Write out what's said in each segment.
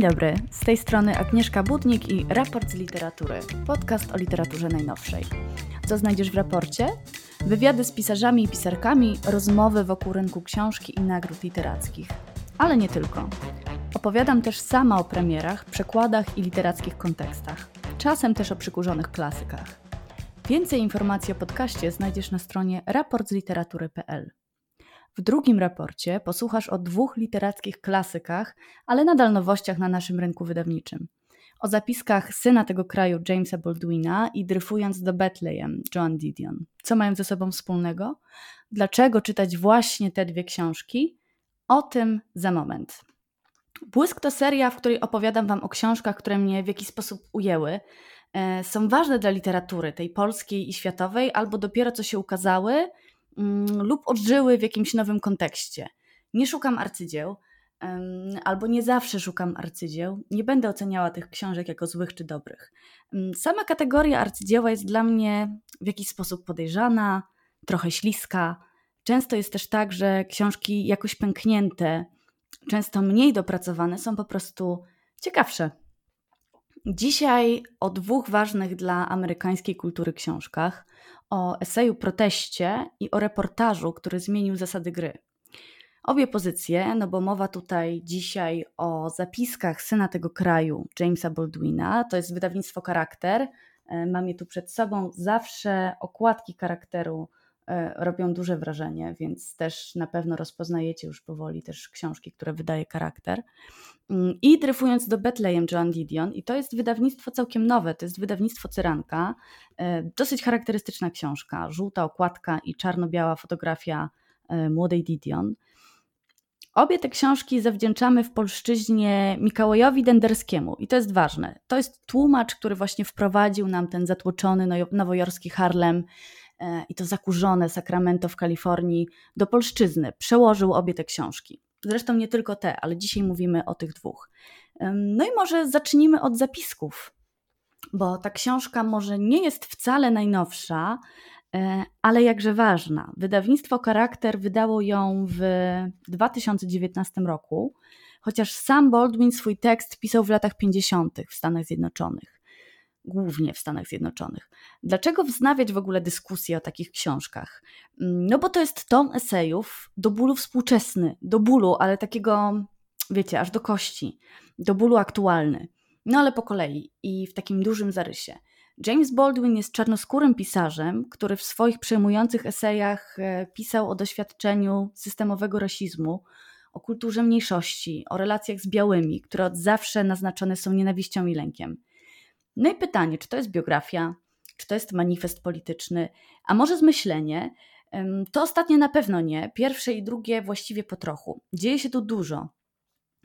Dzień dobry, z tej strony Agnieszka Budnik i Raport z Literatury, podcast o literaturze najnowszej. Co znajdziesz w raporcie? Wywiady z pisarzami i pisarkami, rozmowy wokół rynku książki i nagród literackich. Ale nie tylko. Opowiadam też sama o premierach, przekładach i literackich kontekstach. Czasem też o przykurzonych klasykach. Więcej informacji o podcaście znajdziesz na stronie raportzliteratury.pl. W drugim raporcie posłuchasz o dwóch literackich klasykach, ale nadal nowościach na naszym rynku wydawniczym. O zapiskach syna tego kraju Jamesa Baldwina i Dryfując do Bethlehem Joan Didion. Co mają ze sobą wspólnego? Dlaczego czytać właśnie te dwie książki? O tym za moment. Błysk to seria, w której opowiadam Wam o książkach, które mnie w jakiś sposób ujęły. E, są ważne dla literatury, tej polskiej i światowej, albo dopiero co się ukazały, lub odżyły w jakimś nowym kontekście. Nie szukam arcydzieł, albo nie zawsze szukam arcydzieł. Nie będę oceniała tych książek jako złych czy dobrych. Mm, sama kategoria arcydzieła jest dla mnie w jakiś sposób podejrzana, trochę śliska. Często jest też tak, że książki jakoś pęknięte, często mniej dopracowane, są po prostu ciekawsze. Dzisiaj o dwóch ważnych dla amerykańskiej kultury książkach, o eseju proteście i o reportażu, który zmienił zasady gry. Obie pozycje, no bo mowa tutaj dzisiaj o zapiskach syna tego kraju, Jamesa Baldwina, to jest wydawnictwo Charakter. E, mam je tu przed sobą. Zawsze okładki charakteru robią duże wrażenie, więc też na pewno rozpoznajecie już powoli też książki, które wydaje charakter. Mm, I dryfując do Bethlehem Joan Didion, i to jest wydawnictwo całkiem nowe, to jest wydawnictwo Cyranka, e, dosyć charakterystyczna książka, żółta okładka i czarno-biała fotografia e, młodej Didion. Obie te książki zawdzięczamy w polszczyźnie Mikołajowi Denderskiemu i to jest ważne. To jest tłumacz, który właśnie wprowadził nam ten zatłoczony nowojorski Harlem e, i to zakurzone Sacramento w Kalifornii do polszczyzny. Przełożył obie te książki. Zresztą nie tylko te, ale dzisiaj mówimy o tych dwóch. No i może zacznijmy od zapisków, bo ta książka może nie jest wcale najnowsza, e, ale jakże ważna. Wydawnictwo Charakter wydało ją w 2019 roku, chociaż sam Baldwin swój tekst pisał w latach 50. w Stanach Zjednoczonych głównie w Stanach Zjednoczonych. Dlaczego wznawiać w ogóle dyskusję o takich książkach? Mm, no bo to jest tom esejów do bólu współczesny, do bólu, ale takiego, wiecie, aż do kości, do bólu aktualny. No ale po kolei i w takim dużym zarysie. James Baldwin jest czarnoskórym pisarzem, który w swoich przejmujących esejach e, pisał o doświadczeniu systemowego rasizmu, o kulturze mniejszości, o relacjach z białymi, które od zawsze naznaczone są nienawiścią i lękiem. No i pytanie, czy to jest biografia, czy to jest manifest polityczny, a może zmyślenie? To ostatnie na pewno nie, pierwsze i drugie właściwie po trochu. Dzieje się tu dużo,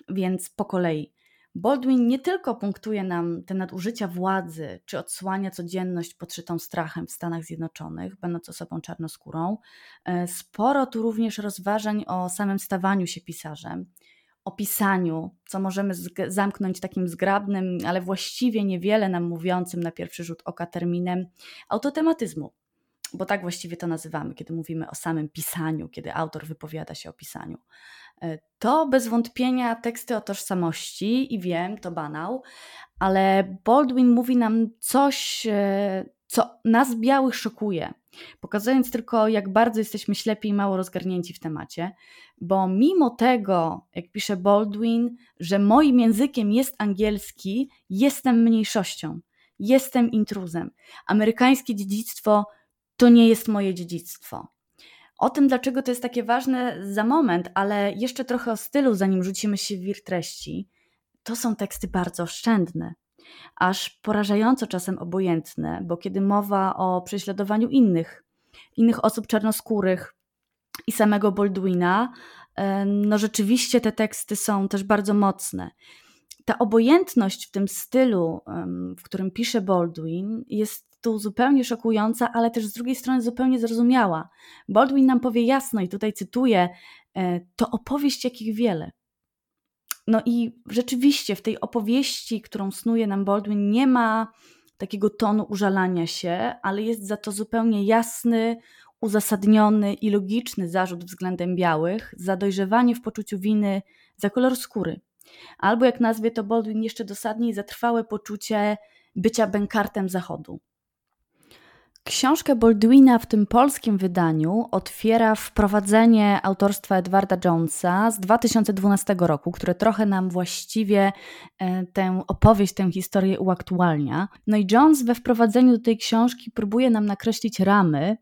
więc po kolei. Baldwin nie tylko punktuje nam te nadużycia władzy, czy odsłania codzienność podszytą strachem w Stanach Zjednoczonych, będąc osobą czarnoskórą. E, sporo tu również rozważań o samym stawaniu się pisarzem, opisaniu, co możemy zamknąć takim zgrabnym, ale właściwie niewiele nam mówiącym na pierwszy rzut oka terminem autotematyzmu. Bo tak właściwie to nazywamy, kiedy mówimy o samym pisaniu, kiedy autor wypowiada się o pisaniu. E, to bez wątpienia teksty o tożsamości i wiem, to banał, ale Baldwin mówi nam coś, e, co nas białych szokuje, pokazując tylko, jak bardzo jesteśmy ślepi i mało rozgarnięci w temacie, bo mimo tego, jak pisze Baldwin, że moim językiem jest angielski, jestem mniejszością, jestem intruzem. Amerykańskie dziedzictwo to nie jest moje dziedzictwo. O tym, dlaczego to jest takie ważne za moment, ale jeszcze trochę o stylu, zanim rzucimy się w wir treści. To są teksty bardzo oszczędne aż porażająco czasem obojętne, bo kiedy mowa o prześladowaniu innych, innych osób czarnoskórych i samego Baldwina, no rzeczywiście te teksty są też bardzo mocne. Ta obojętność w tym stylu, w którym pisze Baldwin, jest tu zupełnie szokująca, ale też z drugiej strony zupełnie zrozumiała. Baldwin nam powie jasno, i tutaj cytuję: e, To opowieść, jakich wiele. No i rzeczywiście w tej opowieści, którą snuje nam Baldwin, nie ma takiego tonu użalania się, ale jest za to zupełnie jasny, uzasadniony i logiczny zarzut względem białych za dojrzewanie w poczuciu winy za kolor skóry. Albo jak nazwie to Baldwin jeszcze dosadniej, zatrwałe poczucie bycia bękartem Zachodu. Książkę Baldwina w tym polskim wydaniu otwiera wprowadzenie autorstwa Edwarda Jonesa z 2012 roku, które trochę nam właściwie e, tę opowieść, tę historię uaktualnia. No i Jones we wprowadzeniu do tej książki próbuje nam nakreślić ramy,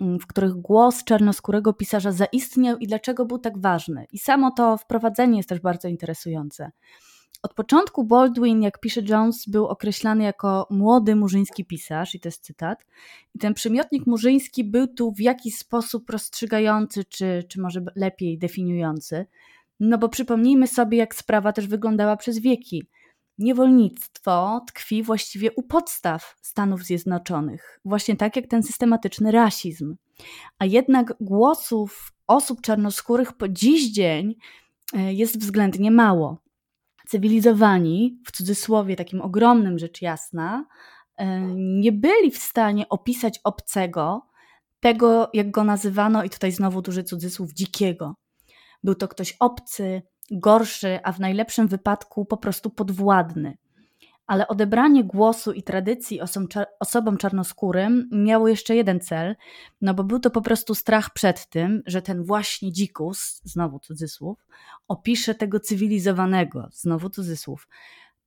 w których głos czarnoskórego pisarza zaistniał i dlaczego był tak ważny. I samo to wprowadzenie jest też bardzo interesujące. Od początku Baldwin, jak pisze Jones, był określany jako młody murzyński pisarz, i to jest cytat. I ten przymiotnik murzyński był tu w jakiś sposób rozstrzygający, czy, czy może lepiej definiujący. No bo przypomnijmy sobie, jak sprawa też wyglądała przez wieki. Niewolnictwo tkwi właściwie u podstaw Stanów Zjednoczonych, właśnie tak jak ten systematyczny rasizm. A jednak głosów osób czarnoskórych po dziś dzień e, jest względnie mało cywilizowani, w cudzysłowie takim ogromnym rzecz jasna, e, nie byli w stanie opisać obcego, tego jak go nazywano, i tutaj znowu duży cudzysłów, dzikiego. Był to ktoś obcy, gorszy, a w najlepszym wypadku po prostu podwładny ale odebranie głosu i tradycji osobom czarnoskórym miało jeszcze jeden cel, no bo był to po prostu strach przed tym, że ten właśnie dzikus, znowu cudzysłów, opisze tego cywilizowanego, znowu cudzysłów.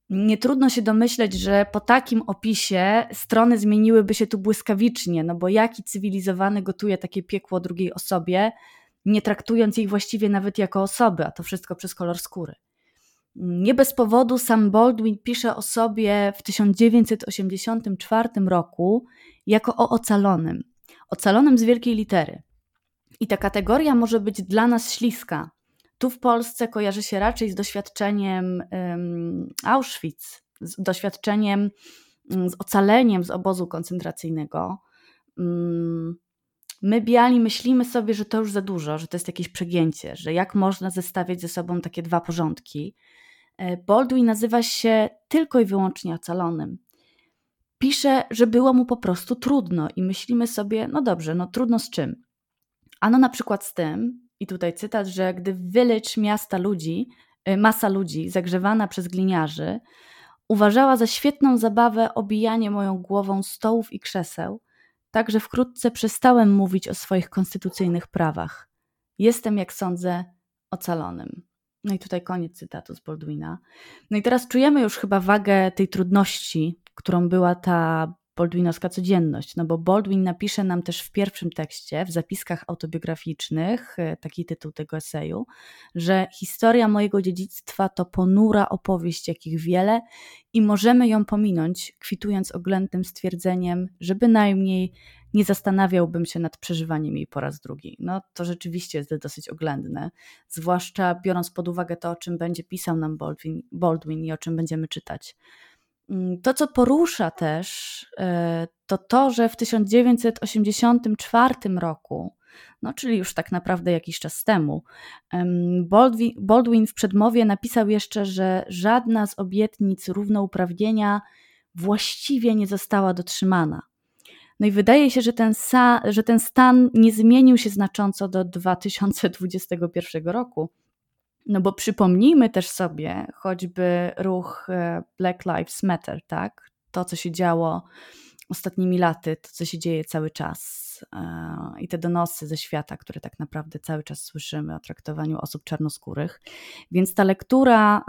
Nie trudno się domyśleć, że po takim opisie strony zmieniłyby się tu błyskawicznie, no bo jaki cywilizowany gotuje takie piekło drugiej osobie, nie traktując jej właściwie nawet jako osoby, a to wszystko przez kolor skóry. Nie bez powodu sam Baldwin pisze o sobie w 1984 roku jako o ocalonym. Ocalonym z wielkiej litery. I ta kategoria może być dla nas śliska. Tu w Polsce kojarzy się raczej z doświadczeniem um, Auschwitz, z doświadczeniem, um, z ocaleniem z obozu koncentracyjnego. Um, my, biali, myślimy sobie, że to już za dużo, że to jest jakieś przegięcie, że jak można zestawiać ze sobą takie dwa porządki. E, Baldwin nazywa się tylko i wyłącznie ocalonym. Pisze, że było mu po prostu trudno i myślimy sobie, no dobrze, no trudno z czym? Ano na przykład z tym, i tutaj cytat, że gdy w village miasta ludzi, e, masa ludzi zagrzewana przez gliniarzy, uważała za świetną zabawę obijanie moją głową stołów i krzeseł, tak że wkrótce przestałem mówić o swoich konstytucyjnych prawach. Jestem, jak sądzę, ocalonym. No i tutaj koniec cytatu z Baldwina. No i teraz czujemy już chyba wagę tej trudności, którą była ta Baldwinowska codzienność, no bo Baldwin napisze nam też w pierwszym tekście, w zapiskach autobiograficznych, e, taki tytuł tego eseju, że historia mojego dziedzictwa to ponura opowieść, jakich wiele i możemy ją pominąć, kwitując oględnym stwierdzeniem, że bynajmniej nie zastanawiałbym się nad przeżywaniem jej po raz drugi. No to rzeczywiście jest dosyć oględne, zwłaszcza biorąc pod uwagę to, o czym będzie pisał nam Baldwin, Baldwin i o czym będziemy czytać. Mm, to, co porusza też, e, to to, że w 1984 roku, no czyli już tak naprawdę jakiś czas temu, Baldwin, w przedmowie napisał jeszcze, że żadna z obietnic równouprawnienia właściwie nie została dotrzymana. No i wydaje się, że ten, że ten stan nie zmienił się znacząco do 2021 roku. No bo przypomnijmy też sobie choćby ruch e, Black Lives Matter, tak? To, co się działo ostatnimi laty, to, co się dzieje cały czas e, i te donosy ze świata, które tak naprawdę cały czas słyszymy o traktowaniu osób czarnoskórych. Więc ta lektura,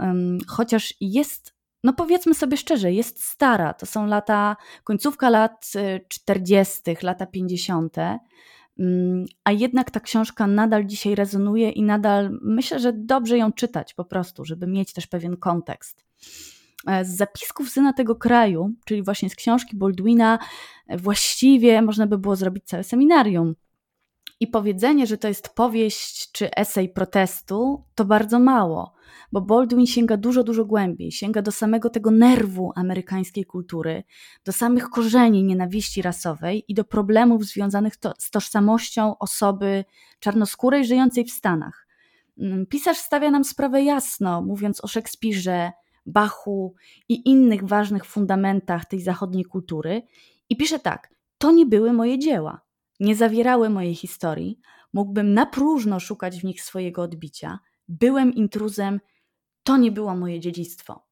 chociaż jest no powiedzmy sobie szczerze, jest stara. To są lata, końcówka lat 40., y, lata 50., mm, a jednak ta książka nadal dzisiaj rezonuje i nadal myślę, że dobrze ją czytać po prostu, żeby mieć też pewien kontekst. E, z zapisków syna tego kraju, czyli właśnie z książki Baldwina, e, właściwie można by było zrobić całe seminarium. I powiedzenie, że to jest powieść czy esej protestu, to bardzo mało bo Baldwin sięga dużo, dużo głębiej, sięga do samego tego nerwu amerykańskiej kultury, do samych korzeni nienawiści rasowej i do problemów związanych to, z tożsamością osoby czarnoskórej żyjącej w Stanach. Mm, pisarz stawia nam sprawę jasno, mówiąc o Szekspirze, Bachu i innych ważnych fundamentach tej zachodniej kultury, i pisze tak: To nie były moje dzieła, nie zawierały mojej historii, mógłbym na próżno szukać w nich swojego odbicia, byłem intruzem to nie było moje dziedzictwo.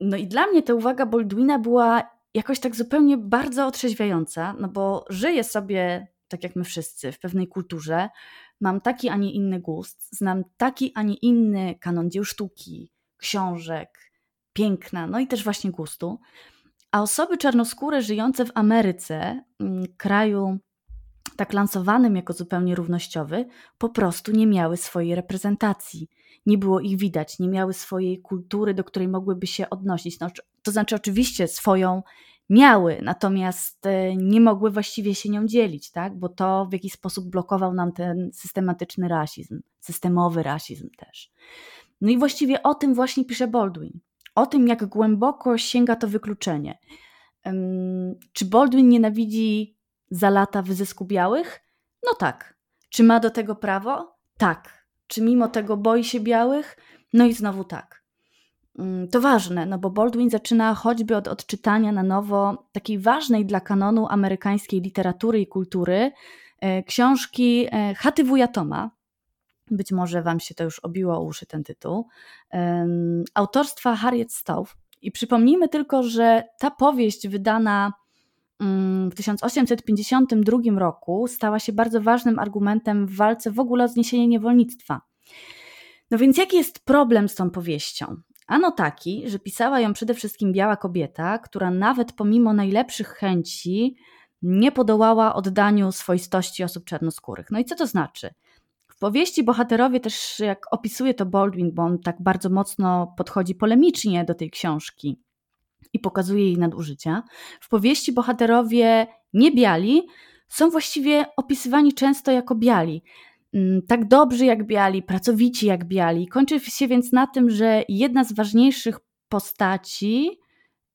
No i dla mnie ta uwaga Baldwina była jakoś tak zupełnie bardzo otrzeźwiająca, no bo żyję sobie, tak jak my wszyscy, w pewnej kulturze, mam taki, a nie inny gust, znam taki, a nie inny kanon dzieł sztuki, książek, piękna, no i też właśnie gustu. A osoby czarnoskóre żyjące w Ameryce, mm, kraju tak lansowanym jako zupełnie równościowy, po prostu nie miały swojej reprezentacji. Nie było ich widać, nie miały swojej kultury, do której mogłyby się odnosić. No, to znaczy, oczywiście swoją miały, natomiast e, nie mogły właściwie się nią dzielić, tak? bo to w jakiś sposób blokował nam ten systematyczny rasizm, systemowy rasizm też. No i właściwie o tym właśnie pisze Baldwin. O tym, jak głęboko sięga to wykluczenie. Czy Baldwin nienawidzi za lata wyzysku białych? No tak. Czy ma do tego prawo? Tak. Czy mimo tego boi się białych? No i znowu tak. Mm, to ważne, no bo Baldwin zaczyna choćby od odczytania na nowo takiej ważnej dla kanonu amerykańskiej literatury i kultury e, książki e, Chaty wuja Toma. Być może Wam się to już obiło o uszy ten tytuł. Autorstwa Harriet Stowe. I przypomnijmy tylko, że ta powieść wydana w 1852 roku stała się bardzo ważnym argumentem w walce w ogóle o zniesienie niewolnictwa. No więc jaki jest problem z tą powieścią? Ano taki, że pisała ją przede wszystkim biała kobieta, która nawet pomimo najlepszych chęci nie podołała oddaniu swoistości osób czarnoskórych. No i co to znaczy? W powieści bohaterowie też, jak opisuje to Baldwin, bo on tak bardzo mocno podchodzi polemicznie do tej książki i pokazuje jej nadużycia, w powieści bohaterowie niebiali są właściwie opisywani często jako biali. Mm, tak dobrzy jak biali, pracowici jak biali. Kończy się więc na tym, że jedna z ważniejszych postaci,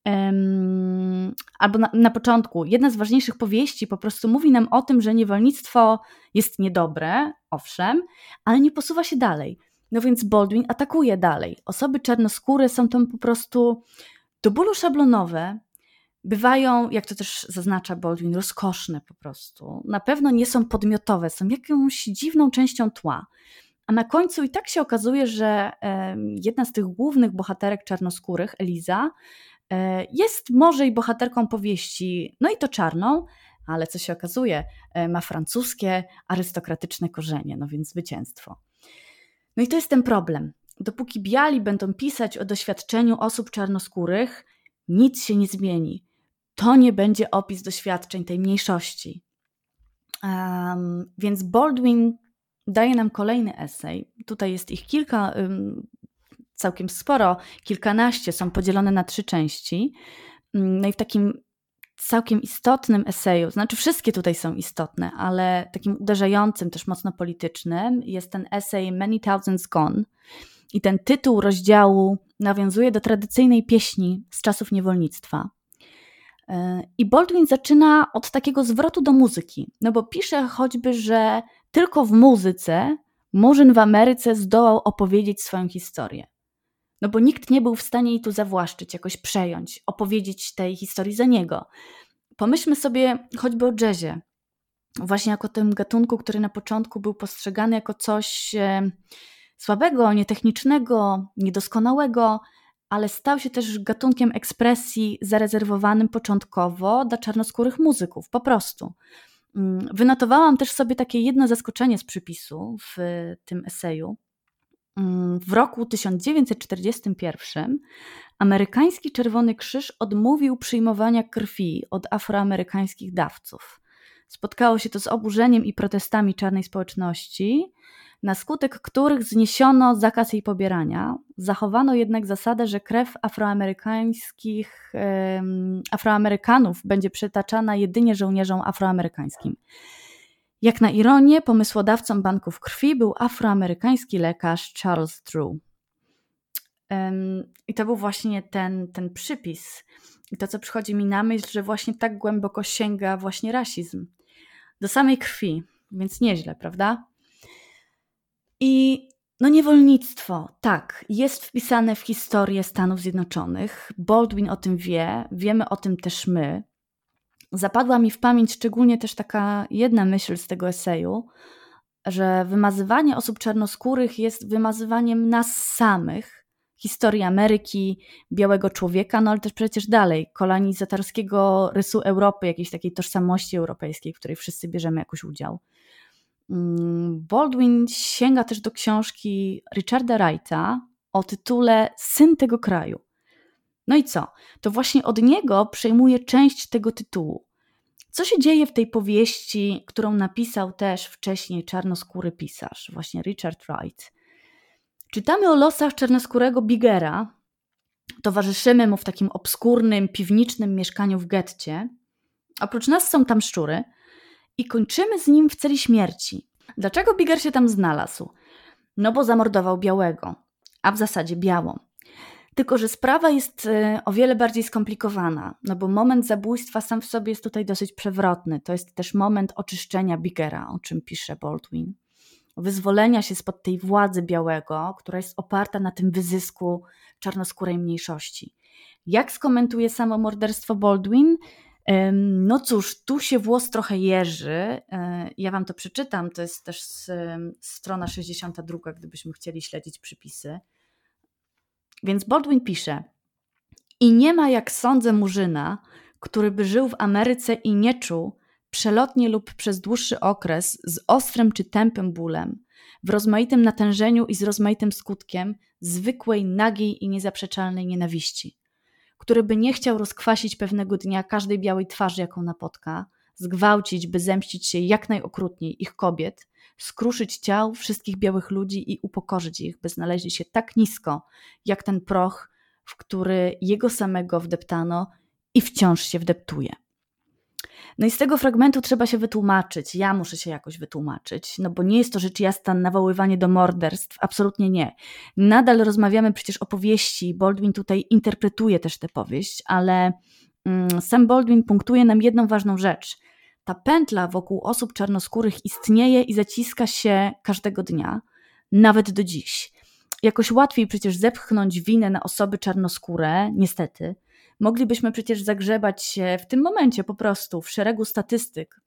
um, albo na, na, początku, jedna z ważniejszych powieści po prostu mówi nam o tym, że niewolnictwo jest niedobre, owszem, ale nie posuwa się dalej. No więc Baldwin atakuje dalej. Osoby czarnoskóre są tam po prostu do bólu szablonowe, bywają, jak to też zaznacza Baldwin, rozkoszne po prostu. Na pewno nie są podmiotowe, są jakąś dziwną częścią tła. A na końcu i tak się okazuje, że jedna z tych głównych bohaterek czarnoskórych, Eliza, e, jest może i bohaterką powieści, no i to czarną, ale co się okazuje, e, ma francuskie, arystokratyczne korzenie, no więc zwycięstwo. No i to jest ten problem. Dopóki biali będą pisać o doświadczeniu osób czarnoskórych, nic się nie zmieni to nie będzie opis doświadczeń tej mniejszości. Um, więc Baldwin daje nam kolejny esej. Tutaj jest ich kilka, um, całkiem sporo, kilkanaście, są podzielone na trzy części. Mm, no i w takim całkiem istotnym eseju, znaczy wszystkie tutaj są istotne, ale takim uderzającym, też mocno politycznym jest ten esej Many Thousands Gone. I ten tytuł rozdziału nawiązuje do tradycyjnej pieśni z czasów niewolnictwa. I Baldwin zaczyna od takiego zwrotu do muzyki, no bo pisze choćby, że tylko w muzyce Murzyn w Ameryce zdołał opowiedzieć swoją historię. No bo nikt nie był w stanie jej tu zawłaszczyć, jakoś przejąć, opowiedzieć tej historii za niego. Pomyślmy sobie choćby o jazzie, właśnie jako tym gatunku, który na początku był postrzegany jako coś e, słabego, nietechnicznego, niedoskonałego, ale stał się też gatunkiem ekspresji zarezerwowanym początkowo dla czarnoskórych muzyków, po prostu. Mm, wynotowałam też sobie takie jedno zaskoczenie z przypisu w tym eseju. Mm, w roku 1941 amerykański Czerwony Krzyż odmówił przyjmowania krwi od afroamerykańskich dawców. Spotkało się to z oburzeniem i protestami czarnej społeczności, na skutek których zniesiono zakaz jej pobierania. Zachowano jednak zasadę, że krew afroamerykańskich, Afroamerykanów będzie przytaczana jedynie żołnierzom afroamerykańskim. Jak na ironię, pomysłodawcą banków krwi był afroamerykański lekarz Charles Drew. I to był właśnie ten, ten przypis. I to, co przychodzi mi na myśl, że właśnie tak głęboko sięga właśnie rasizm. Do samej krwi, więc nieźle, prawda? I no niewolnictwo, tak, jest wpisane w historię Stanów Zjednoczonych. Baldwin o tym wie, wiemy o tym też my. Zapadła mi w pamięć szczególnie też taka jedna myśl z tego eseju, że wymazywanie osób czarnoskórych jest wymazywaniem nas samych, historii Ameryki, białego człowieka, no ale też przecież dalej, kolonizatorskiego rysu Europy, jakiejś takiej tożsamości europejskiej, w której wszyscy bierzemy jakiś udział. Mm, Baldwin sięga też do książki Richarda Wrighta o tytule Syn tego kraju. No i co? To właśnie od niego przejmuje część tego tytułu. Co się dzieje w tej powieści, którą napisał też wcześniej czarnoskóry pisarz, właśnie Richard Wright? Czytamy o losach czarnoskórego Bigera. Towarzyszymy mu w takim obskurnym, piwniczym mieszkaniu w getcie. Oprócz nas są tam szczury i kończymy z nim w celi śmierci. Dlaczego Biger się tam znalazł? No bo zamordował białego, a w zasadzie białą. Tylko, że sprawa jest e, o wiele bardziej skomplikowana, no bo moment zabójstwa sam w sobie jest tutaj dosyć przewrotny. To jest też moment oczyszczenia Bigera, o czym pisze Baldwin. Wyzwolenia się spod tej władzy białego, która jest oparta na tym wyzysku czarnoskórej mniejszości. Jak skomentuje samo morderstwo Baldwin? No cóż, tu się włos trochę jeży. E, ja wam to przeczytam, to jest też strona 62, gdybyśmy chcieli śledzić przypisy. Więc Baldwin pisze: I nie ma, jak sądzę, murzyna, który by żył w Ameryce i nie czuł, przelotnie lub przez dłuższy okres, z ostrym czy tępym bólem, w rozmaitym natężeniu i z rozmaitym skutkiem, zwykłej, nagiej i niezaprzeczalnej nienawiści, który by nie chciał rozkwasić pewnego dnia każdej białej twarzy, jaką napotka, zgwałcić, by zemścić się jak najokrutniej ich kobiet, skruszyć ciał wszystkich białych ludzi i upokorzyć ich, by znaleźli się tak nisko, jak ten proch, w który jego samego wdeptano i wciąż się wdeptuje. No i z tego fragmentu trzeba się wytłumaczyć. Ja muszę się jakoś wytłumaczyć, no bo nie jest to rzecz jasna nawoływanie do morderstw, absolutnie nie. Nadal rozmawiamy przecież o powieści. Baldwin tutaj interpretuje też tę powieść, ale mm, sam Baldwin punktuje nam jedną ważną rzecz ta pętla wokół osób czarnoskórych istnieje i zaciska się każdego dnia, nawet do dziś. Jakoś łatwiej przecież zepchnąć winę na osoby czarnoskóre, niestety. Moglibyśmy przecież zagrzebać się w tym momencie po prostu w szeregu statystyk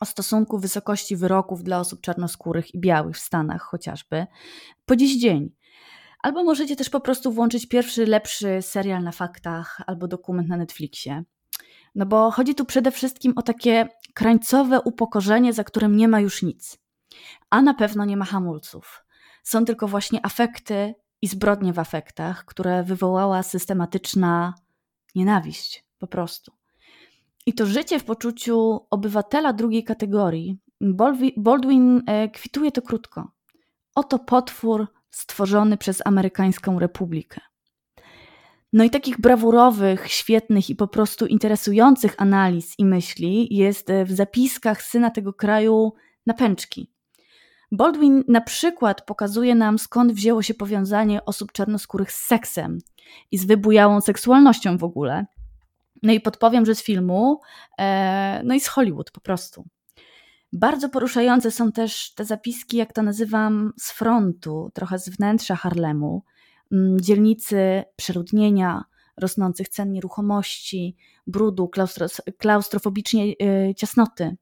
o stosunku wysokości wyroków dla osób czarnoskórych i białych w Stanach chociażby po dziś dzień. Albo możecie też po prostu włączyć pierwszy lepszy serial na faktach albo dokument na Netflixie. No bo chodzi tu przede wszystkim o takie krańcowe upokorzenie, za którym nie ma już nic. A na pewno nie ma hamulców. Są tylko właśnie afekty i zbrodnie w afektach, które wywołała systematyczna nienawiść, po prostu. I to życie w poczuciu obywatela drugiej kategorii, Baldwin e, kwituje to krótko. Oto potwór stworzony przez amerykańską republikę. No i takich brawurowych, świetnych i po prostu interesujących analiz i myśli jest e, w zapiskach syna tego kraju na pęczki. Baldwin na przykład pokazuje nam, skąd wzięło się powiązanie osób czarnoskórych z seksem i z wybujałą seksualnością w ogóle. No i podpowiem, że z filmu, e, no i z Hollywood po prostu. Bardzo poruszające są też te zapiski, jak to nazywam, z frontu, trochę z wnętrza Harlemu, Mm, dzielnicy przeludnienia, rosnących cen nieruchomości, brudu, klaustrofobicznie y, ciasnoty,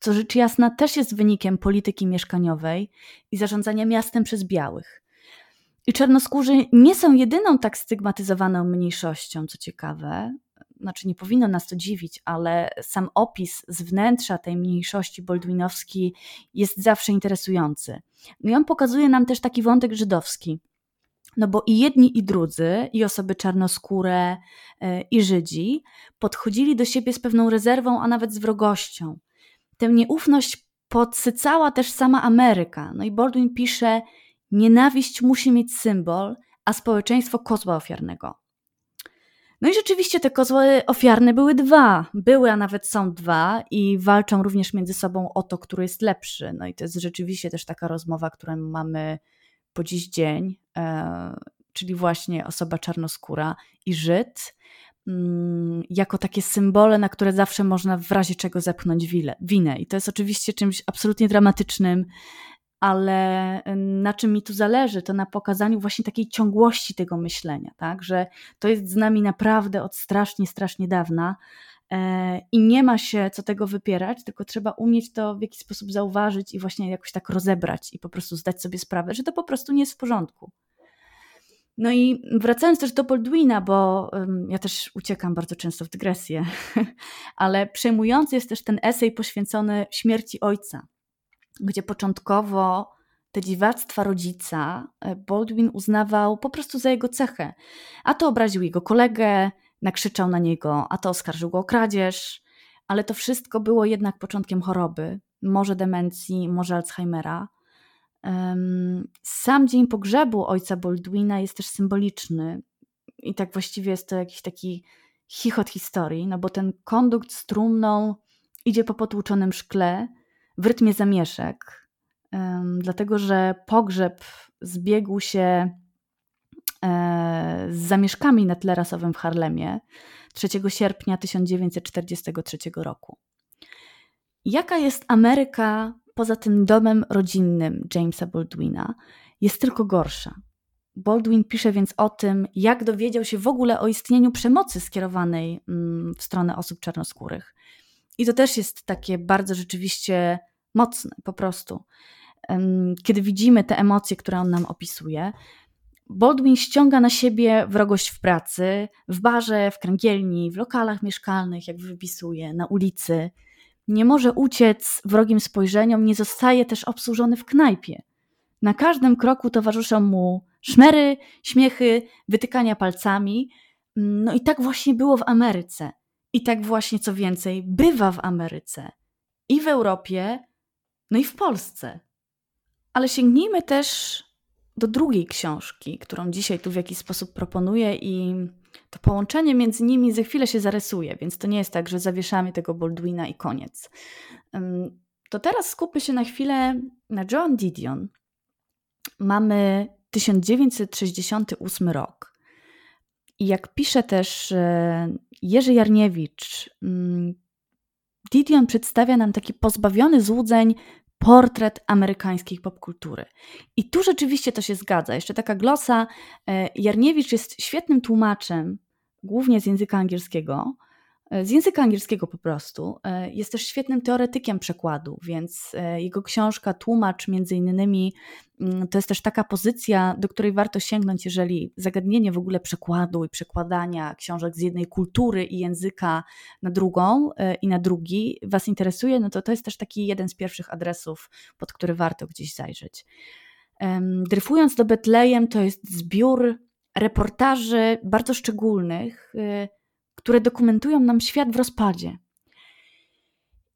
co rzecz jasna też jest wynikiem polityki mieszkaniowej i zarządzania miastem przez białych. I czarnoskórzy nie są jedyną tak stygmatyzowaną mniejszością, co ciekawe. Znaczy, nie powinno nas to dziwić, ale sam opis z wnętrza tej mniejszości boldwinowskiej jest zawsze interesujący. No i on pokazuje nam też taki wątek żydowski no bo i jedni, i drudzy, i osoby czarnoskóre, e, i Żydzi, podchodzili do siebie z pewną rezerwą, a nawet z wrogością. Tę nieufność podsycała też sama Ameryka. No i Baldwin pisze: Nienawiść musi mieć symbol, a społeczeństwo kozła ofiarnego. No i rzeczywiście te kozły ofiarne były dwa. Były, a nawet są dwa i walczą również między sobą o to, który jest lepszy. No i to jest rzeczywiście też taka rozmowa, którą mamy po dziś dzień, e, czyli właśnie osoba czarnoskóra i Żyd, jako takie symbole, na które zawsze można w razie czego zepchnąć winę. I to jest oczywiście czymś absolutnie dramatycznym, ale na czym mi tu zależy, to na pokazaniu właśnie takiej ciągłości tego myślenia, tak? że to jest z nami naprawdę od strasznie, strasznie dawna, E, I nie ma się co tego wypierać, tylko trzeba umieć to w jakiś sposób zauważyć i właśnie jakoś tak rozebrać i po prostu zdać sobie sprawę, że to po prostu nie jest w porządku. No i wracając też do Baldwina, bo ja też uciekam bardzo często w dygresję, ale przejmujący jest też ten esej poświęcony śmierci ojca, gdzie początkowo te dziwactwa rodzica e, Baldwin uznawał po prostu za jego cechę. A to obraził jego kolegę, nakrzyczał na niego, a to oskarżył go o kradzież, ale to wszystko było jednak początkiem choroby, może demencji, może Alzheimera. Sam dzień pogrzebu ojca Baldwina jest też symboliczny i tak właściwie jest to jakiś taki chichot historii, no bo ten kondukt z trumną idzie po potłuczonym szkle w rytmie zamieszek, dlatego że pogrzeb zbiegł się e, z zamieszkami na tle rasowym w Harlemie 3 sierpnia 1943 roku. Jaka jest Ameryka poza tym domem rodzinnym Jamesa Baldwina? Jest tylko gorsza. Baldwin pisze więc o tym, jak dowiedział się w ogóle o istnieniu przemocy skierowanej mm, w stronę osób czarnoskórych. I to też jest takie bardzo rzeczywiście mocne, po prostu. Kiedy widzimy te emocje, które on nam opisuje, Baldwin ściąga na siebie wrogość w pracy, w barze, w kręgielni, w lokalach mieszkalnych, jak wypisuje, na ulicy. Nie może uciec wrogim spojrzeniom, nie zostaje też obsłużony w knajpie. Na każdym kroku towarzyszą mu szmery, śmiechy, wytykania palcami. No i tak właśnie było w Ameryce. I tak właśnie, co więcej, bywa w Ameryce. I w Europie, no i w Polsce. Ale sięgnijmy też do drugiej książki, którą dzisiaj tu w jakiś sposób proponuję i to połączenie między nimi za chwilę się zarysuje, więc to nie jest tak, że zawieszamy tego Baldwina i koniec. To teraz skupmy się na chwilę na Joan Didion. Mamy 1968 rok. I jak pisze też e, Jerzy Jarniewicz, Didion przedstawia nam taki pozbawiony złudzeń portret amerykańskiej popkultury. I tu rzeczywiście to się zgadza. Jeszcze taka glosa. E, Jarniewicz jest świetnym tłumaczem, głównie z języka angielskiego, z języka angielskiego po prostu. E, jest też świetnym teoretykiem przekładu, więc jego książka Tłumacz między innymi mm, to jest też taka pozycja, do której warto sięgnąć, jeżeli zagadnienie w ogóle przekładu i przekładania książek z jednej kultury i języka na drugą i na drugi Was interesuje, no to to jest też taki jeden z pierwszych adresów, pod który warto gdzieś zajrzeć. Dryfując do Betlejem to jest zbiór reportaży bardzo szczególnych, które dokumentują nam świat w rozpadzie.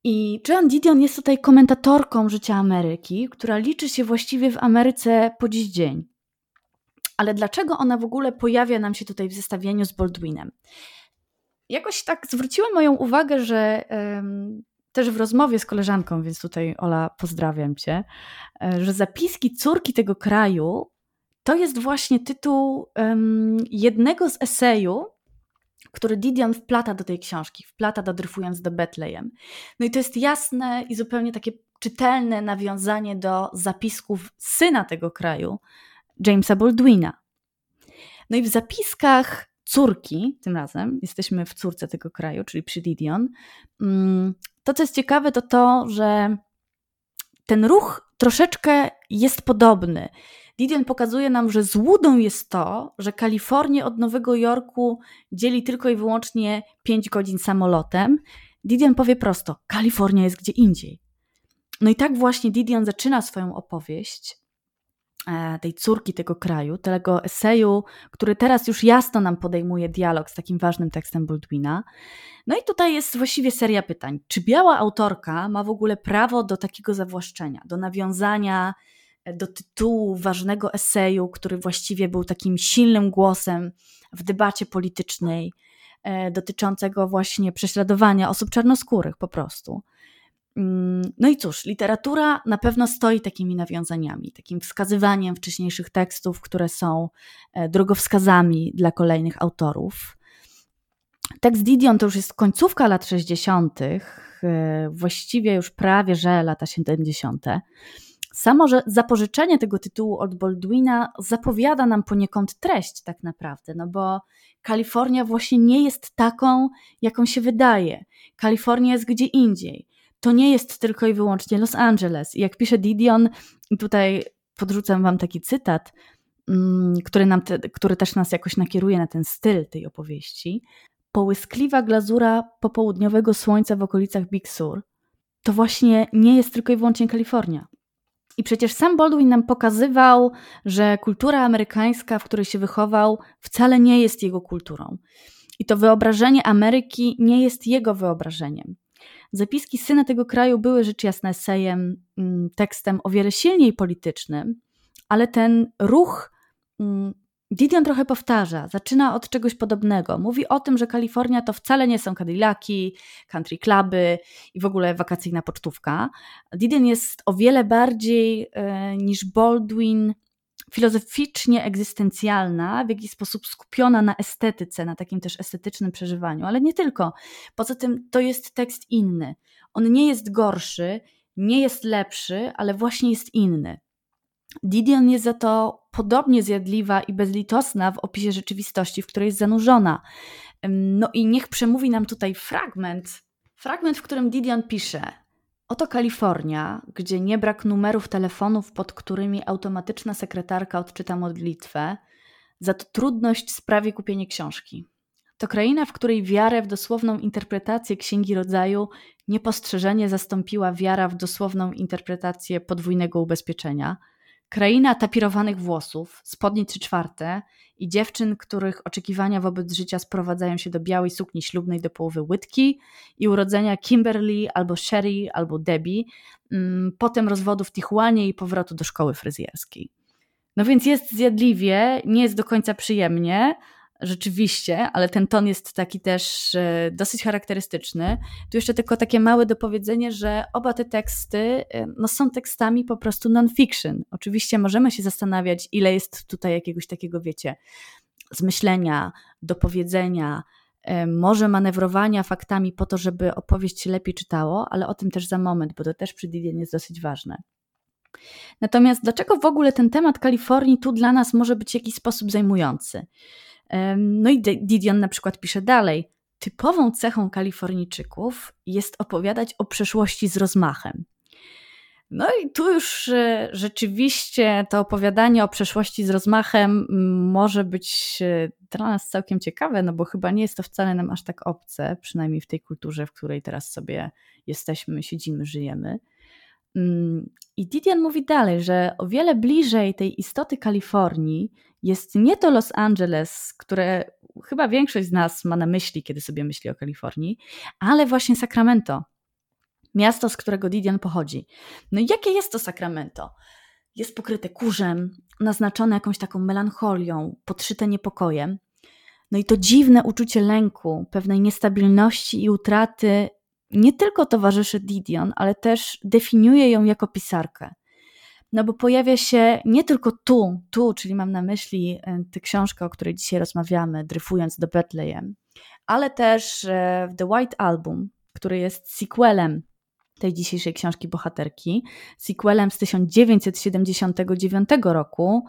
I Joan Didion jest tutaj komentatorką życia Ameryki, która liczy się właściwie w Ameryce po dziś dzień. Ale dlaczego ona w ogóle pojawia nam się tutaj w zestawieniu z Baldwinem? Jakoś tak zwróciła moją uwagę, że też w rozmowie z koleżanką, więc tutaj Ola, pozdrawiam cię, e, że zapiski córki tego kraju to jest właśnie tytuł jednego z eseju, który Didion wplata do tej książki, wplata do Dryfując do Betlejem. No i to jest jasne i zupełnie takie czytelne nawiązanie do zapisków syna tego kraju, Jamesa Baldwina. No i w zapiskach córki, tym razem jesteśmy w córce tego kraju, czyli przy Didion, mm, to co jest ciekawe to to, że ten ruch troszeczkę jest podobny. Didion pokazuje nam, że złudą jest to, że Kalifornię od Nowego Jorku dzieli tylko i wyłącznie 5 godzin samolotem. Didion powie prosto: Kalifornia jest gdzie indziej. No i tak właśnie Didion zaczyna swoją opowieść tej córki tego kraju, tego eseju, który teraz już jasno nam podejmuje dialog z takim ważnym tekstem Baldwina. No i tutaj jest właściwie seria pytań. Czy biała autorka ma w ogóle prawo do takiego zawłaszczenia, do nawiązania do tytułu ważnego eseju, który właściwie był takim silnym głosem w debacie politycznej e, dotyczącego właśnie prześladowania osób czarnoskórych po prostu. Mm, no i cóż, literatura na pewno stoi takimi nawiązaniami, takim wskazywaniem wcześniejszych tekstów, które są e, drogowskazami dla kolejnych autorów. Tekst Didion to już jest końcówka lat 60., e, właściwie już prawie że lata 70. Samo że zapożyczenie tego tytułu od Baldwina zapowiada nam poniekąd treść tak naprawdę, no bo Kalifornia właśnie nie jest taką, jaką się wydaje. Kalifornia jest gdzie indziej. To nie jest tylko i wyłącznie Los Angeles. Jak pisze Didion, tutaj podrzucam wam taki cytat, mm, który, nam te, który też nas jakoś nakieruje na ten styl tej opowieści, połyskliwa glazura popołudniowego słońca w okolicach Big Sur, to właśnie nie jest tylko i wyłącznie Kalifornia. I przecież sam Baldwin nam pokazywał, że kultura amerykańska, w której się wychował, wcale nie jest jego kulturą. I to wyobrażenie Ameryki nie jest jego wyobrażeniem. Zapiski syna tego kraju były rzecz jasna esejem, mm, tekstem o wiele silniej politycznym, ale ten ruch mm, Didion trochę powtarza, zaczyna od czegoś podobnego. Mówi o tym, że Kalifornia to wcale nie są Cadillaki, country cluby i w ogóle wakacyjna pocztówka. Didion jest o wiele bardziej e, niż Baldwin filozoficznie egzystencjalna, w jakiś sposób skupiona na estetyce, na takim też estetycznym przeżywaniu, ale nie tylko. Poza tym to jest tekst inny. On nie jest gorszy, nie jest lepszy, ale właśnie jest inny. Didion jest za to podobnie zjadliwa i bezlitosna w opisie rzeczywistości, w której jest zanurzona. No i niech przemówi nam tutaj fragment, fragment, w którym Didion pisze: Oto Kalifornia, gdzie nie brak numerów telefonów, pod którymi automatyczna sekretarka odczyta modlitwę, za to trudność sprawi kupienie książki. To kraina, w której wiarę w dosłowną interpretację Księgi Rodzaju niepostrzeżenie zastąpiła wiara w dosłowną interpretację podwójnego ubezpieczenia – Kraina tapirowanych włosów, spodni trzy czwarte i dziewczyn, których oczekiwania wobec życia sprowadzają się do białej sukni ślubnej do połowy łydki i urodzenia Kimberly albo Sherry albo Debbie, mm, potem rozwodu w Tijuanie i powrotu do szkoły fryzjerskiej. No więc jest zjadliwie, nie jest do końca przyjemnie, rzeczywiście, ale ten ton jest taki też e, dosyć charakterystyczny. Tu jeszcze tylko takie małe dopowiedzenie, że oba te teksty e, no, są tekstami po prostu non-fiction. Oczywiście możemy się zastanawiać, ile jest tutaj jakiegoś takiego, wiecie, zmyślenia, dopowiedzenia, e, może manewrowania faktami po to, żeby opowieść się lepiej czytało, ale o tym też za moment, bo to też przy Didion jest dosyć ważne. Natomiast dlaczego w ogóle ten temat Kalifornii tu dla nas może być w jakiś sposób zajmujący? No i Didion na przykład pisze dalej. Typową cechą Kalifornijczyków jest opowiadać o przeszłości z rozmachem. No i tu już e, rzeczywiście to opowiadanie o przeszłości z rozmachem może być e, dla nas całkiem ciekawe, no bo chyba nie jest to wcale nam aż tak obce, przynajmniej w tej kulturze, w której teraz sobie jesteśmy, siedzimy, żyjemy. Mm, I Didion mówi dalej, że o wiele bliżej tej istoty Kalifornii jest nie to Los Angeles, które chyba większość z nas ma na myśli, kiedy sobie myśli o Kalifornii, ale właśnie Sacramento, miasto, z którego Didion pochodzi. No i jakie jest to Sacramento? Jest pokryte kurzem, naznaczone jakąś taką melancholią, podszyte niepokojem. No i to dziwne uczucie lęku, pewnej niestabilności i utraty nie tylko towarzyszy Didion, ale też definiuje ją jako pisarkę. No bo pojawia się nie tylko tu, tu, czyli mam na myśli e, tę książkę, o której dzisiaj rozmawiamy, dryfując do Bethlehem, ale też e, w The White Album, który jest sequelem tej dzisiejszej książki bohaterki, sequelem z 1979 roku,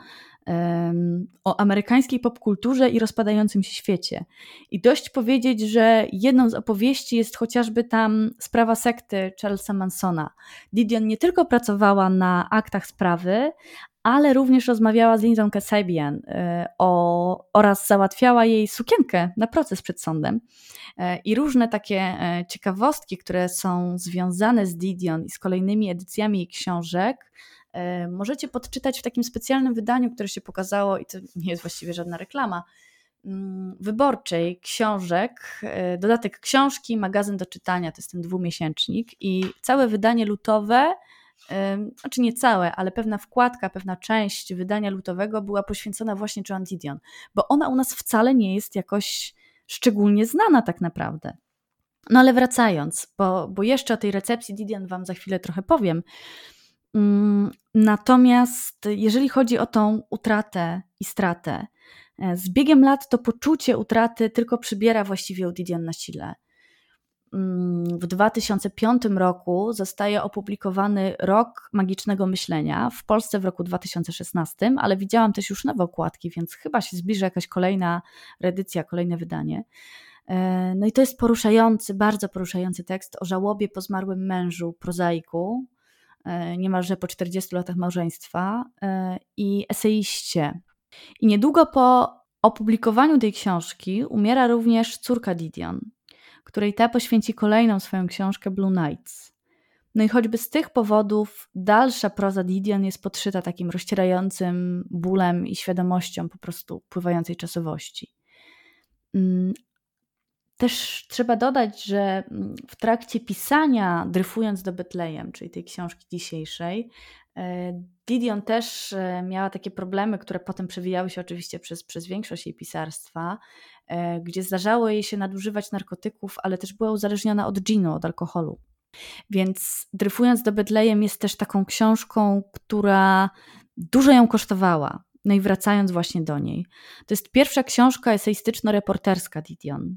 o amerykańskiej popkulturze i rozpadającym się świecie. I dość powiedzieć, że jedną z opowieści jest chociażby tam sprawa sekty Charlesa Mansona. Didion nie tylko pracowała na aktach sprawy, ale również rozmawiała z Lindą Kasabian e, o, oraz załatwiała jej sukienkę na proces przed sądem. E, I różne takie e, ciekawostki, które są związane z Didion i z kolejnymi edycjami jej książek, możecie podczytać w takim specjalnym wydaniu, które się pokazało, i to nie jest właściwie żadna reklama, mm, wyborczej książek, e, dodatek książki, magazyn do czytania, to jest ten dwumiesięcznik i całe wydanie lutowe, e, znaczy nie całe, ale pewna wkładka, pewna część wydania lutowego była poświęcona właśnie Joan Didion, bo ona u nas wcale nie jest jakoś szczególnie znana tak naprawdę. No ale wracając, bo, bo jeszcze o tej recepcji Didion Wam za chwilę trochę powiem, natomiast jeżeli chodzi o tą utratę i stratę, e, z biegiem lat to poczucie utraty tylko przybiera właściwie u Didion na sile. Mm, w 2005 roku zostaje opublikowany Rok Magicznego Myślenia, w Polsce w roku 2016, ale widziałam też już nowe okładki, więc chyba się zbliża jakaś kolejna reedycja, kolejne wydanie. E, no i to jest poruszający, bardzo poruszający tekst o żałobie po zmarłym mężu, prozaiku, niemalże po 40 latach małżeństwa e, i eseiście, I niedługo po opublikowaniu tej książki umiera również córka Didion, której ta poświęci kolejną swoją książkę Blue Nights. No i choćby z tych powodów dalsza proza Didion jest podszyta takim rozcierającym bólem i świadomością po prostu pływającej czasowości. Też trzeba dodać, że mm, w trakcie pisania Dryfując do Betlejem, czyli tej książki dzisiejszej, e, Didion też e, miała takie problemy, które potem przewijały się oczywiście przez, przez większość jej pisarstwa, e, gdzie zdarzało jej się nadużywać narkotyków, ale też była uzależniona od ginu, od alkoholu. Więc Dryfując do Betlejem jest też taką książką, która dużo ją kosztowała. No i wracając właśnie do niej. To jest pierwsza książka eseistyczno-reporterska Didion.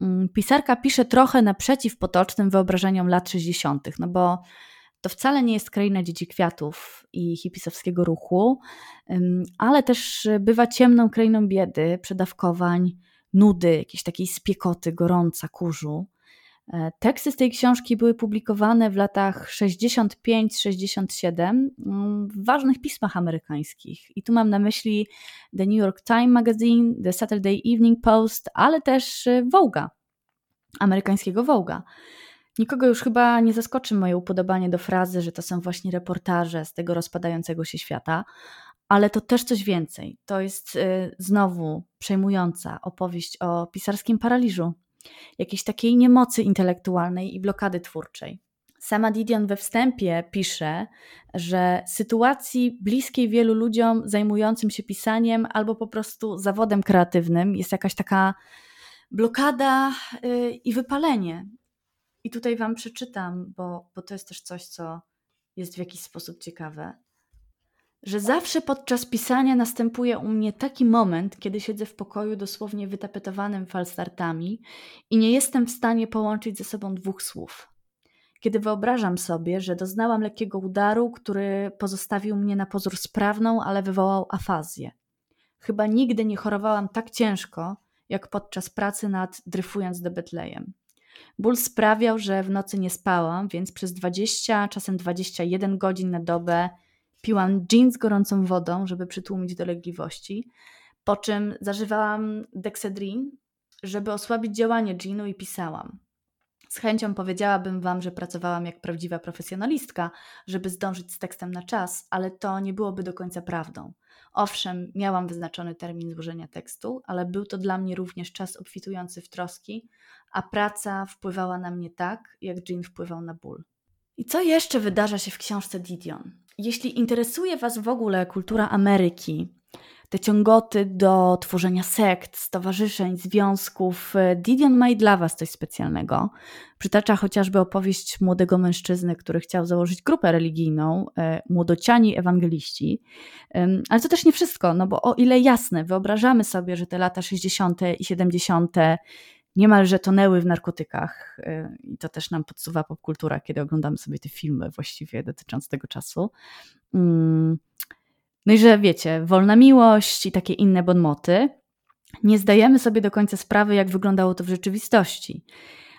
Mm, pisarka pisze trochę naprzeciw potocznym wyobrażeniom lat 60., no bo to wcale nie jest kraina dzieci kwiatów i hipisowskiego ruchu, ale też bywa ciemną krainą biedy, przedawkowań, nudy, jakiejś takiej spiekoty, gorąca, kurzu. E, teksty z tej książki były publikowane w latach 65-67 mm, w ważnych pismach amerykańskich. I tu mam na myśli The New York Times Magazine, The Saturday Evening Post, ale też e, Vogue'a, amerykańskiego Vogue'a. Nikogo już chyba nie zaskoczy moje upodobanie do frazy, że to są właśnie reportaże z tego rozpadającego się świata, ale to też coś więcej. To jest y, znowu przejmująca opowieść o pisarskim paraliżu, jakiejś takiej niemocy intelektualnej i blokady twórczej. Sama Didion we wstępie pisze, że sytuacji bliskiej wielu ludziom zajmującym się pisaniem albo po prostu zawodem kreatywnym jest jakaś taka blokada y, i wypalenie. I tutaj Wam przeczytam, bo, bo to jest też coś, co jest w jakiś sposób ciekawe, że zawsze podczas pisania następuje u mnie taki moment, kiedy siedzę w pokoju dosłownie wytapetowanym falstartami i nie jestem w stanie połączyć ze sobą dwóch słów. Kiedy wyobrażam sobie, że doznałam lekkiego udaru, który pozostawił mnie na pozór sprawną, ale wywołał afazję. Chyba nigdy nie chorowałam tak ciężko, jak podczas pracy nad Dryfując do Betlejem. Ból sprawiał, że w nocy nie spałam, więc przez 20, czasem 21 godzin na dobę piłam gin z gorącą wodą, żeby przytłumić dolegliwości, po czym zażywałam dexedrin, żeby osłabić działanie ginu i pisałam. Z chęcią powiedziałabym Wam, że pracowałam jak prawdziwa profesjonalistka, żeby zdążyć z tekstem na czas, ale to nie byłoby do końca prawdą. Owszem, miałam wyznaczony termin złożenia tekstu, ale był to dla mnie również czas obfitujący w troski, a praca wpływała na mnie tak, jak Jean wpływał na ból. I co jeszcze wydarza się w książce Didion? Jeśli interesuje Was w ogóle kultura Ameryki, te ciągoty do tworzenia sekt, stowarzyszeń, związków. E, Didion ma i dla Was coś specjalnego. Przytacza chociażby opowieść młodego mężczyzny, który chciał założyć grupę religijną, e, młodociani ewangeliści. Ale to też nie wszystko, no bo o ile jasne, wyobrażamy sobie, że te lata 60. i 70. niemalże tonęły w narkotykach e, i to też nam podsuwa popkultura, kiedy oglądamy sobie te filmy właściwie dotyczące tego czasu. Mm, no i że wiecie, wolna miłość i takie inne bonmoty. Nie zdajemy sobie do końca sprawy, jak wyglądało to w rzeczywistości.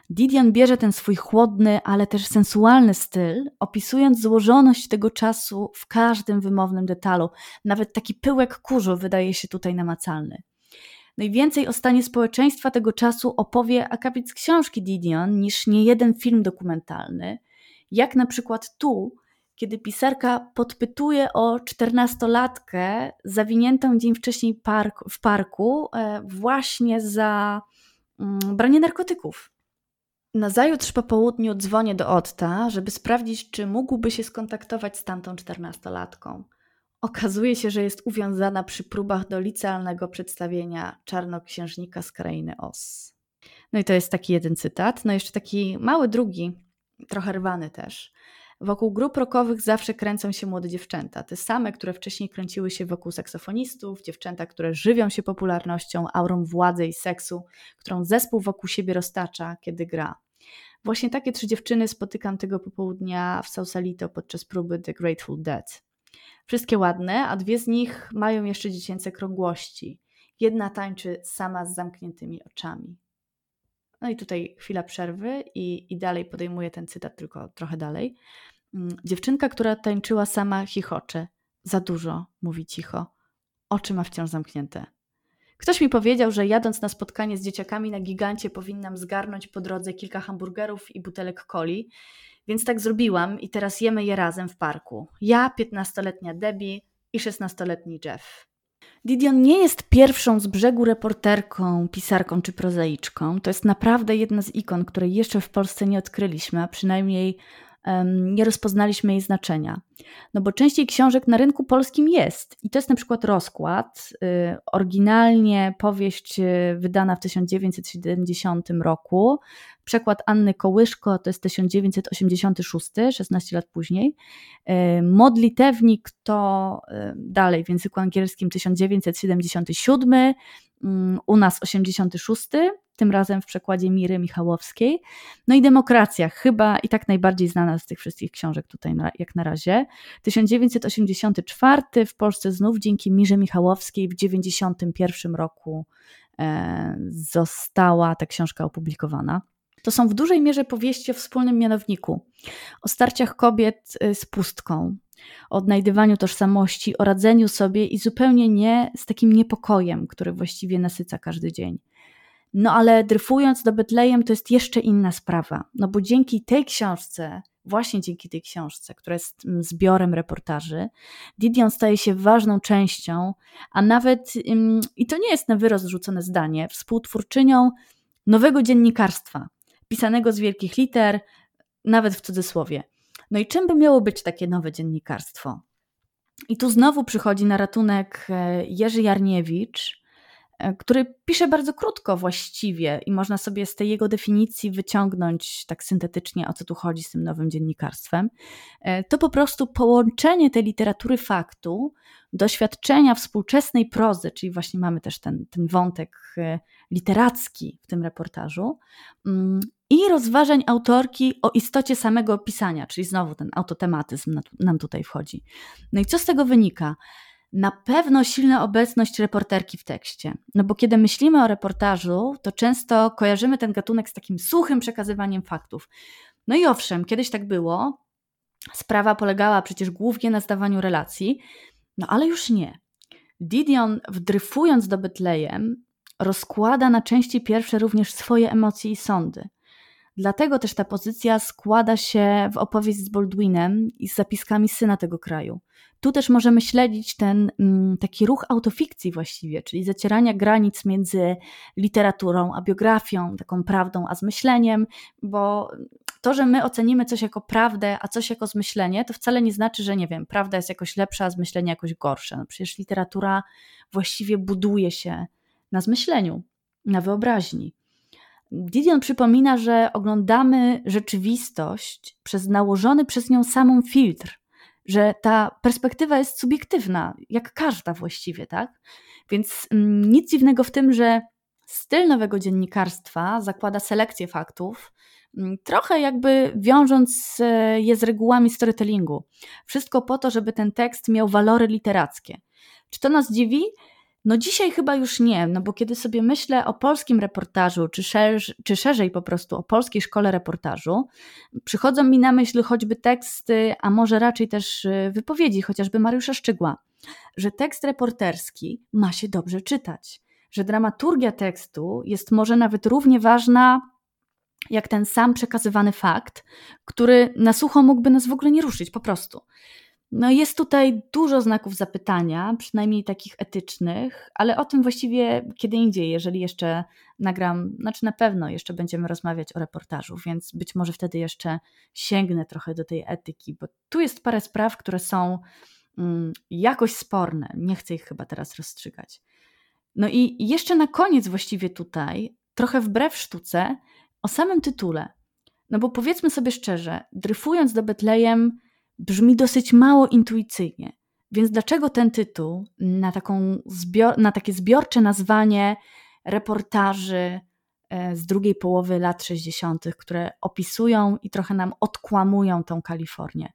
Didion bierze ten swój chłodny, ale też sensualny styl, opisując złożoność tego czasu w każdym wymownym detalu. Nawet taki pyłek kurzu wydaje się tutaj namacalny. No i więcej o stanie społeczeństwa tego czasu opowie akapit z książki Didion niż nie jeden film dokumentalny, jak na przykład tu, kiedy pisarka podpytuje o czternastolatkę zawiniętą dzień wcześniej park, w parku e, właśnie za mm, branie narkotyków. Nazajutrz po południu dzwonię do Otta, żeby sprawdzić, czy mógłby się skontaktować z tamtą czternastolatką. Okazuje się, że jest uwiązana przy próbach do licealnego przedstawienia czarnoksiężnika z krainy Os. No i to jest taki jeden cytat. No jeszcze taki mały drugi, trochę rwany też. Wokół grup rockowych zawsze kręcą się młode dziewczęta, te same, które wcześniej kręciły się wokół saksofonistów, dziewczęta, które żywią się popularnością, aurą władzy i seksu, którą zespół wokół siebie roztacza, kiedy gra. Właśnie takie trzy dziewczyny spotykam tego popołudnia w Sausalito podczas próby The Grateful Dead. Wszystkie ładne, a dwie z nich mają jeszcze dziecięce krągłości. Jedna tańczy sama z zamkniętymi oczami. No i tutaj chwila przerwy i, i dalej podejmuję ten cytat, tylko trochę dalej. Mm, dziewczynka, która tańczyła sama, chichocze. Za dużo, mówi cicho. oczy ma wciąż zamknięte. Ktoś mi powiedział, że jadąc na spotkanie z dzieciakami na gigancie powinnam zgarnąć po drodze kilka hamburgerów i butelek coli, więc tak zrobiłam i teraz jemy je razem w parku. Ja, 15-letnia Debbie i 16-letni Jeff. Didion nie jest pierwszą z brzegu reporterką, pisarką czy prozaiczką. To jest naprawdę jedna z ikon, której jeszcze w Polsce nie odkryliśmy, a przynajmniej nie rozpoznaliśmy jej znaczenia. No bo częściej książek na rynku polskim jest. I to jest na przykład rozkład. Y, oryginalnie powieść y, wydana w 1970 roku. Przekład Anny Kołyszko to jest 1986, 16 lat później. Y, Modlitewnik to dalej w języku angielskim 1977, mm, u nas 86 tym razem w przekładzie Miry Michałowskiej. No i Demokracja, chyba i tak najbardziej znana z tych wszystkich książek tutaj jak na razie. 1984 w Polsce znów dzięki Mirze Michałowskiej w 1991 roku e, została ta książka opublikowana. To są w dużej mierze powieści o wspólnym mianowniku, o starciach kobiet e, z pustką, o odnajdywaniu tożsamości, o radzeniu sobie i zupełnie nie z takim niepokojem, który właściwie nasyca każdy dzień. No ale dryfując do Betlejem to jest jeszcze inna sprawa, no bo dzięki tej książce, właśnie dzięki tej książce, która jest zbiorem reportaży, Didion staje się ważną częścią, a nawet, i to nie jest na wyrost rzucone zdanie, współtwórczynią nowego dziennikarstwa, pisanego z wielkich liter, nawet w cudzysłowie. No i czym by miało być takie nowe dziennikarstwo? I tu znowu przychodzi na ratunek e, Jerzy Jarniewicz, E, który pisze bardzo krótko właściwie i można sobie z tej jego definicji wyciągnąć tak syntetycznie, o co tu chodzi z tym nowym dziennikarstwem. E, to po prostu połączenie tej literatury faktu, doświadczenia współczesnej prozy, czyli właśnie mamy też ten, ten wątek literacki w tym reportażu, mm, i rozważań autorki o istocie samego pisania, czyli znowu ten autotematyzm nam tutaj wchodzi. No i co z tego wynika? na pewno silna obecność reporterki w tekście. No bo kiedy myślimy o reportażu, to często kojarzymy ten gatunek z takim suchym przekazywaniem faktów. No i owszem, kiedyś tak było. Sprawa polegała przecież głównie na zdawaniu relacji, no ale już nie. Didion, wdryfując do Betlejem, rozkłada na części pierwsze również swoje emocje i sądy. Dlatego też ta pozycja składa się w opowieść z Baldwinem i z zapiskami syna tego kraju. Tu też możemy śledzić ten mm, taki ruch autofikcji właściwie, czyli zacierania granic między literaturą a biografią, taką prawdą a zmyśleniem, bo to, że my ocenimy coś jako prawdę, a coś jako zmyślenie, to wcale nie znaczy, że nie wiem, prawda jest jakoś lepsza, a zmyślenie jakoś gorsze. No przecież literatura właściwie buduje się na zmyśleniu, na wyobraźni. Didion przypomina, że oglądamy rzeczywistość przez nałożony przez nią samą filtr, że ta perspektywa jest subiektywna, jak każda właściwie, tak? Więc mm, nic dziwnego w tym, że styl nowego dziennikarstwa zakłada selekcję faktów, mm, trochę jakby wiążąc e, je z regułami storytellingu. Wszystko po to, żeby ten tekst miał walory literackie. Czy to nas dziwi? No dzisiaj chyba już nie, no bo kiedy sobie myślę o polskim reportażu, czy, czy szerzej po prostu o polskiej szkole reportażu, przychodzą mi na myśl choćby teksty, a może raczej też y, wypowiedzi chociażby Mariusza Szczygła, że tekst reporterski ma się dobrze czytać, że dramaturgia tekstu jest może nawet równie ważna jak ten sam przekazywany fakt, który na sucho mógłby nas w ogóle nie ruszyć po prostu. No jest tutaj dużo znaków zapytania, przynajmniej takich etycznych, ale o tym właściwie kiedy indziej, jeżeli jeszcze nagram, znaczy na pewno jeszcze będziemy rozmawiać o reportażu, więc być może wtedy jeszcze sięgnę trochę do tej etyki, bo tu jest parę spraw, które są mm, jakoś sporne. Nie chcę ich chyba teraz rozstrzygać. No i jeszcze na koniec właściwie tutaj, trochę wbrew sztuce, o samym tytule. No bo powiedzmy sobie szczerze, dryfując do Betlejem, brzmi dosyć mało intuicyjnie. Więc dlaczego ten tytuł na, taką zbior, na takie zbiorcze nazwanie reportaży e, z drugiej połowy lat 60., które opisują i trochę nam odkłamują tą Kalifornię?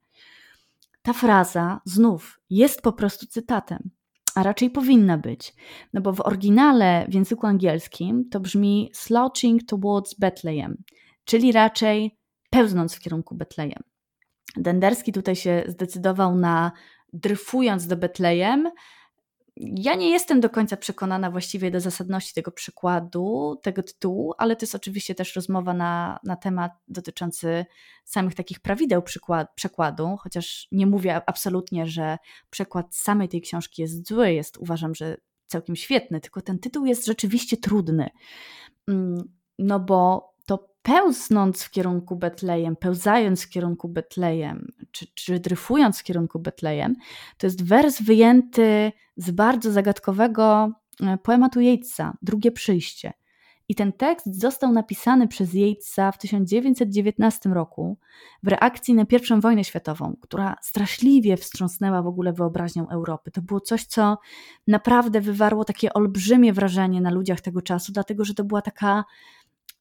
Ta fraza znów jest po prostu cytatem, a raczej powinna być, no bo w oryginale w języku angielskim to brzmi slouching towards Bethlehem, czyli raczej pełznąc w kierunku Betlejem. Denderski tutaj się zdecydował na dryfując do Betlejem, ja nie jestem do końca przekonana właściwie do zasadności tego przykładu, tego tytułu, ale to jest oczywiście też rozmowa na, na temat dotyczący samych takich prawideł przykład, przekładu, chociaż nie mówię absolutnie, że przekład samej tej książki jest zły, jest uważam, że całkiem świetny, tylko ten tytuł jest rzeczywiście trudny. Mm, no bo pełznąc w kierunku Betlejem, pełzając w kierunku Betlejem, czy, czy dryfując w kierunku Betlejem, to jest wers wyjęty z bardzo zagadkowego e, poematu Yatesa, Drugie Przyjście. I ten tekst został napisany przez Yatesa w 1919 roku w reakcji na I wojnę światową, która straszliwie wstrząsnęła w ogóle wyobraźnią Europy. To było coś, co naprawdę wywarło takie olbrzymie wrażenie na ludziach tego czasu, dlatego że to była taka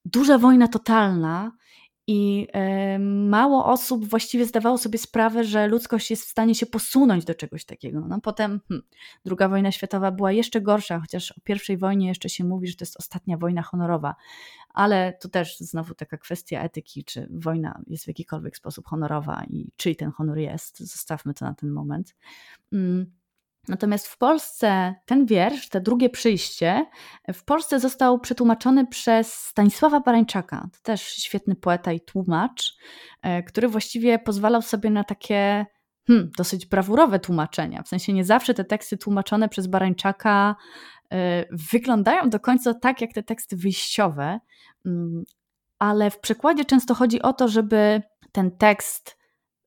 duża wojna totalna i mało osób właściwie zdawało sobie sprawę, że ludzkość jest w stanie się posunąć do czegoś takiego. No potem hmm, druga wojna światowa była jeszcze gorsza, chociaż o pierwszej wojnie jeszcze się mówi, że to jest ostatnia wojna honorowa, ale to też znowu taka kwestia etyki, czy wojna jest w jakikolwiek sposób honorowa i czyj ten honor jest. Zostawmy to na ten moment. Mm. Natomiast w Polsce ten wiersz, te drugie przyjście, w Polsce został przetłumaczony przez Stanisława Barańczaka. To też świetny poeta i tłumacz, e, który właściwie pozwalał sobie na takie hmm, dosyć brawurowe tłumaczenia. W sensie nie zawsze te teksty tłumaczone przez Barańczaka e, wyglądają do końca tak, jak te teksty wyjściowe, mm, ale w przekładzie często chodzi o to, żeby ten tekst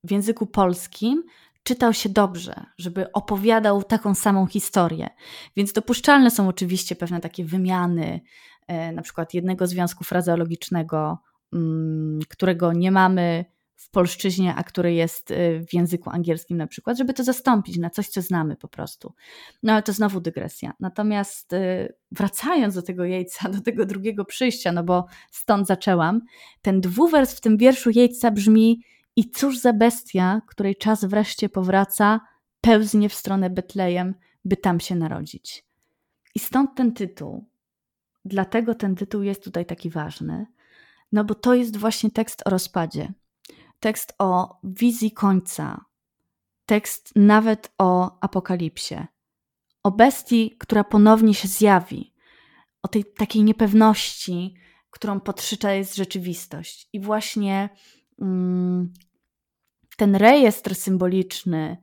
w języku polskim czytał się dobrze, żeby opowiadał taką samą historię. Więc dopuszczalne są oczywiście pewne takie wymiany, e, na przykład jednego związku frazeologicznego, mm, którego nie mamy w polszczyźnie, a który jest e, w języku angielskim na przykład, żeby to zastąpić na coś, co znamy po prostu. No ale to znowu dygresja. Natomiast e, wracając do tego jejca, do tego drugiego przyjścia, no bo stąd zaczęłam, ten dwuwers w tym wierszu jejca brzmi i cóż za bestia, której czas wreszcie powraca, pełznie w stronę Betlejem, by tam się narodzić. I stąd ten tytuł. Dlatego ten tytuł jest tutaj taki ważny, no bo to jest właśnie tekst o rozpadzie, tekst o wizji końca, tekst nawet o apokalipsie, o bestii, która ponownie się zjawi, o tej takiej niepewności, którą podszycza jest rzeczywistość. I właśnie ten rejestr symboliczny,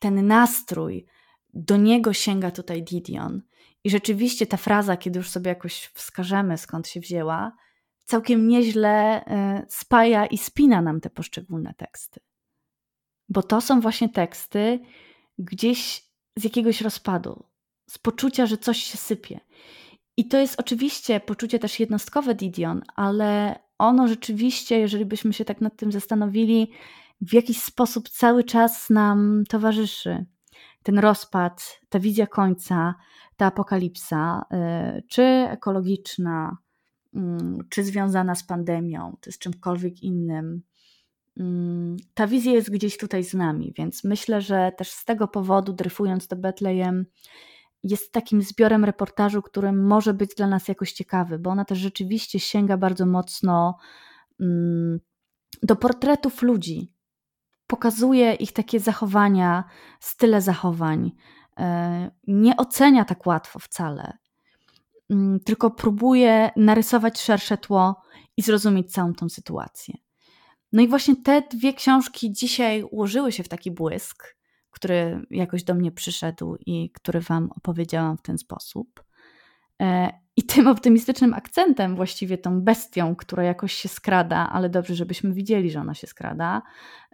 ten nastrój, do niego sięga tutaj Didion. I rzeczywiście ta fraza, kiedy już sobie jakoś wskażemy, skąd się wzięła, całkiem nieźle e, spaja i spina nam te poszczególne teksty. Bo to są właśnie teksty gdzieś z jakiegoś rozpadu, z poczucia, że coś się sypie. I to jest oczywiście poczucie też jednostkowe Didion, ale ono rzeczywiście, jeżeli byśmy się tak nad tym zastanowili, w jakiś sposób cały czas nam towarzyszy. Ten rozpad, ta wizja końca, ta apokalipsa, y, czy ekologiczna, mm, czy związana z pandemią, czy z czymkolwiek innym. Mm, ta wizja jest gdzieś tutaj z nami, więc myślę, że też z tego powodu, dryfując do Betlejem, jest takim zbiorem reportażu, który może być dla nas jakoś ciekawy, bo ona też rzeczywiście sięga bardzo mocno mm, do portretów ludzi. Pokazuje ich takie zachowania, style zachowań. E, nie ocenia tak łatwo wcale, mm, tylko próbuje narysować szersze tło i zrozumieć całą tą sytuację. No i właśnie te dwie książki dzisiaj ułożyły się w taki błysk który jakoś do mnie przyszedł i który Wam opowiedziałam w ten sposób. E, I tym optymistycznym akcentem, właściwie tą bestią, która jakoś się skrada, ale dobrze, żebyśmy widzieli, że ona się skrada,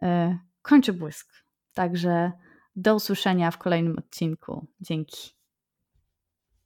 e, kończy błysk. Także do usłyszenia w kolejnym odcinku. Dzięki.